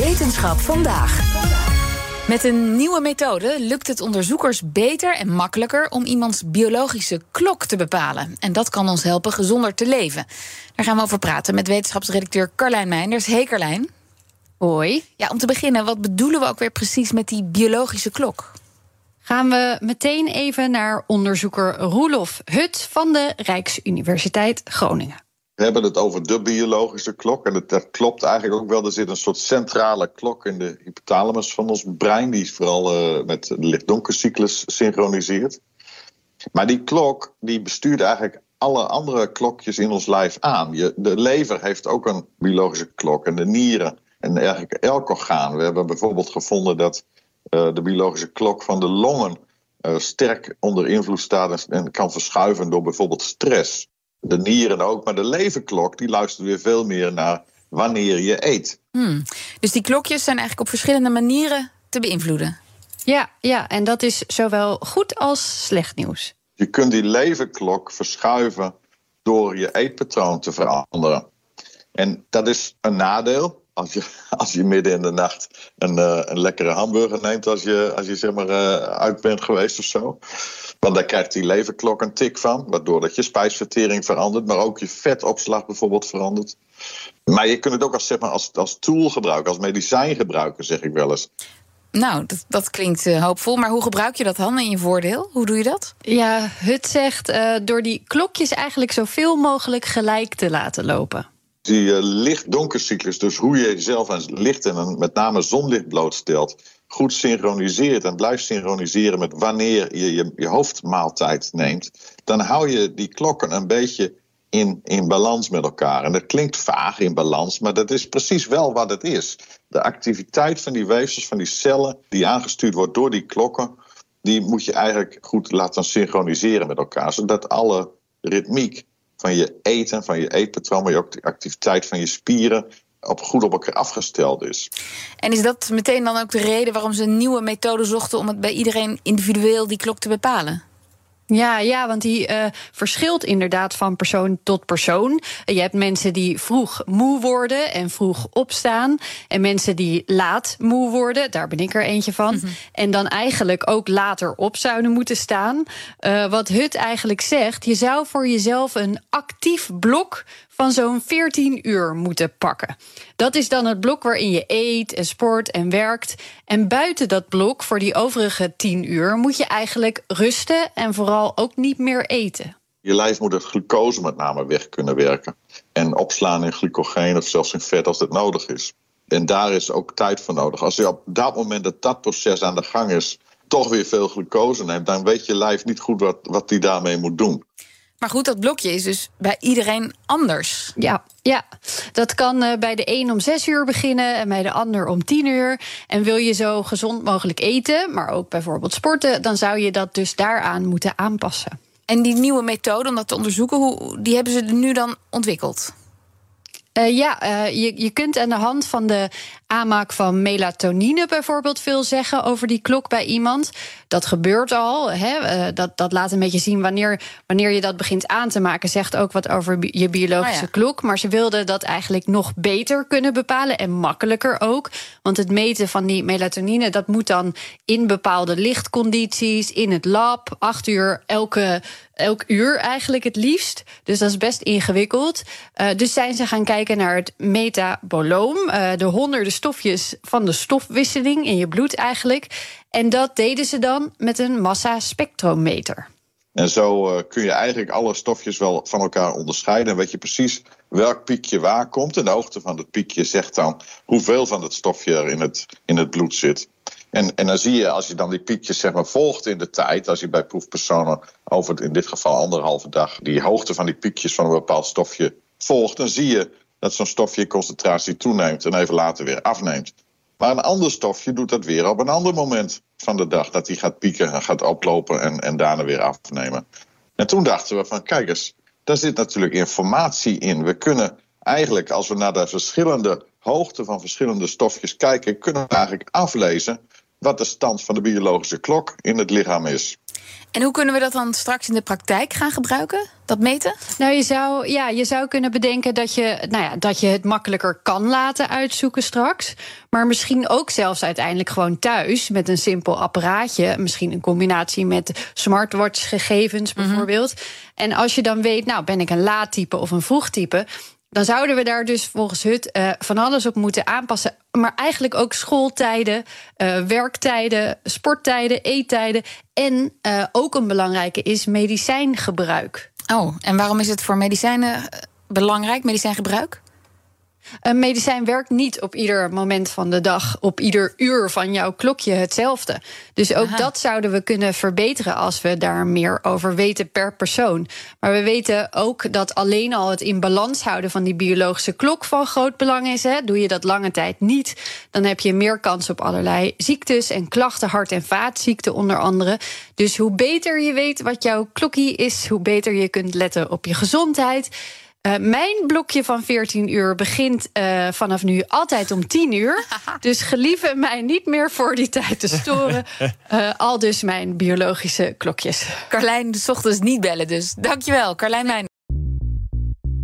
Wetenschap vandaag. Met een nieuwe methode lukt het onderzoekers beter en makkelijker om iemands biologische klok te bepalen. En dat kan ons helpen gezonder te leven. Daar gaan we over praten met wetenschapsredacteur Carlijn Meinders. Hey Carlijn. Hoi. Ja, om te beginnen, wat bedoelen we ook weer precies met die biologische klok? Gaan we meteen even naar onderzoeker Roelof Hut van de Rijksuniversiteit Groningen. We hebben het over de biologische klok. En dat, klopt eigenlijk ook wel. Er zit een soort centrale klok in de hypothalamus van ons brein. Die vooral uh, met de licht-donkercyclus synchroniseert. Maar die klok die bestuurt eigenlijk alle andere klokjes in ons lijf aan. Je, de lever heeft ook een biologische klok. En de nieren. En eigenlijk elk orgaan. We hebben bijvoorbeeld gevonden dat uh, de biologische klok van de longen uh, sterk onder invloed staat en kan verschuiven door bijvoorbeeld stress de nieren ook. Maar de levenklok die luistert weer veel meer naar wanneer je eet. Hmm. Dus die klokjes zijn eigenlijk op verschillende manieren te beïnvloeden. Ja, ja, en dat is zowel goed als slecht nieuws. Je kunt die levenklok verschuiven door je eetpatroon te veranderen. En dat is een nadeel. Als je, als je midden in de nacht een, uh, een lekkere hamburger neemt als je, als je zeg maar, uh, uit bent geweest of zo. Want daar krijgt die leverklok een tik van, waardoor dat je spijsvertering verandert, maar ook je vetopslag bijvoorbeeld verandert. Maar je kunt het ook als, zeg maar, als, als tool gebruiken, als medicijn gebruiken, zeg ik wel eens. Nou, dat, dat klinkt uh, hoopvol. Maar hoe gebruik je dat dan in je voordeel? Hoe doe je dat? Ja, Hut zegt uh, door die klokjes eigenlijk zoveel mogelijk gelijk te laten lopen. Die uh, licht-donkercyclus, dus hoe je jezelf aan licht en met name zonlicht blootstelt, goed synchroniseert en blijft synchroniseren met wanneer je, je je hoofdmaaltijd neemt, dan hou je die klokken een beetje in, in balans met elkaar. En dat klinkt vaag in balans, maar dat is precies wel wat het is. De activiteit van die weefsels, van die cellen, die aangestuurd wordt door die klokken, die moet je eigenlijk goed laten synchroniseren met elkaar, zodat alle ritmiek van je eten, van je eetpatroon, maar ook de activiteit van je spieren op, goed op elkaar afgesteld is. En is dat meteen dan ook de reden waarom ze een nieuwe methode zochten om het bij iedereen individueel die klok te bepalen? Ja, ja, want die uh, verschilt inderdaad van persoon tot persoon. Je hebt mensen die vroeg moe worden en vroeg opstaan. En mensen die laat moe worden, daar ben ik er eentje van. Mm -hmm. En dan eigenlijk ook later op zouden moeten staan. Uh, wat Hut eigenlijk zegt, je zou voor jezelf een actief blok van zo'n 14 uur moeten pakken. Dat is dan het blok waarin je eet en sport en werkt. En buiten dat blok, voor die overige 10 uur, moet je eigenlijk rusten en vooral ook niet meer eten. Je lijf moet het glucose met name weg kunnen werken. En opslaan in glycogeen of zelfs in vet als het nodig is. En daar is ook tijd voor nodig. Als je op dat moment dat dat proces aan de gang is, toch weer veel glucose neemt, dan weet je lijf niet goed wat, wat daarmee moet doen. Maar goed, dat blokje is dus bij iedereen anders. Ja, ja. dat kan uh, bij de een om zes uur beginnen en bij de ander om tien uur. En wil je zo gezond mogelijk eten, maar ook bijvoorbeeld sporten, dan zou je dat dus daaraan moeten aanpassen. En die nieuwe methode om dat te onderzoeken, hoe, die hebben ze nu dan ontwikkeld? Uh, ja, uh, je, je kunt aan de hand van de aanmaak van melatonine bijvoorbeeld veel zeggen over die klok bij iemand. Dat gebeurt al. Hè? Uh, dat, dat laat een beetje zien wanneer, wanneer je dat begint aan te maken. Zegt ook wat over je biologische ja. klok. Maar ze wilden dat eigenlijk nog beter kunnen bepalen. En makkelijker ook. Want het meten van die melatonine, dat moet dan in bepaalde lichtcondities, in het lab, acht uur elke elk uur eigenlijk het liefst. Dus dat is best ingewikkeld. Dus zijn ze gaan kijken naar het metaboloom, uh, de honderden stofjes van de stofwisseling in je bloed eigenlijk. En dat deden ze dan met een massa-spectrometer. En zo uh, kun je eigenlijk alle stofjes wel van elkaar onderscheiden. En weet je precies welk piekje waar komt. En de hoogte van het piekje zegt dan hoeveel van het stofje er in het, in het bloed zit. En, en dan zie je, als je dan die piekjes zeg maar, volgt in de tijd, als je bij proefpersonen over in dit geval anderhalve dag die hoogte van die piekjes van een bepaald stofje volgt, dan zie je dat zo'n stofje concentratie toeneemt en even later weer afneemt. Maar een ander stofje doet dat weer op een ander moment van de dag. Dat hij gaat pieken en gaat oplopen en, en daarna weer afnemen. En toen dachten we van, kijk eens, daar zit natuurlijk informatie in. We kunnen eigenlijk, als we naar de verschillende hoogte van verschillende stofjes kijken, kunnen we eigenlijk aflezen wat de stand van de biologische klok in het lichaam is. En hoe kunnen we dat dan straks in de praktijk gaan gebruiken? Dat meten? Nou, je zou, ja, je zou kunnen bedenken dat je, nou ja, dat je het makkelijker kan laten uitzoeken straks. Maar misschien ook zelfs uiteindelijk gewoon thuis met een simpel apparaatje. Misschien in combinatie met smartwatch-gegevens Mhm. bijvoorbeeld. En als je dan weet, nou, ben ik een laadtype of een vroegtype. Dan zouden we daar dus volgens Hut eh, van alles op moeten aanpassen. Maar eigenlijk ook schooltijden, eh, werktijden, sporttijden, eettijden. En eh, ook een belangrijke is medicijngebruik. Oh, en waarom is het voor medicijnen belangrijk, medicijngebruik? Een medicijn werkt niet op ieder moment van de dag, op ieder uur van jouw klokje hetzelfde. Dus ook Aha. dat zouden we kunnen verbeteren als we daar meer over weten per persoon. Maar we weten ook dat alleen al het in balans houden van die biologische klok van groot belang is. Hè. Doe je dat lange tijd niet, dan heb je meer kans op allerlei ziektes en klachten, hart- en vaatziekten onder andere. Dus hoe beter je weet wat jouw klokkie is, hoe beter je kunt letten op je gezondheid. Eh, mijn blokje van 14 uur begint eh, vanaf nu altijd om 10 uur. Dus gelieve mij niet meer voor die tijd te storen. Eh, al dus mijn biologische klokjes. Carlijn, s ochtends niet bellen dus. Dankjewel, Carlijn Mijn.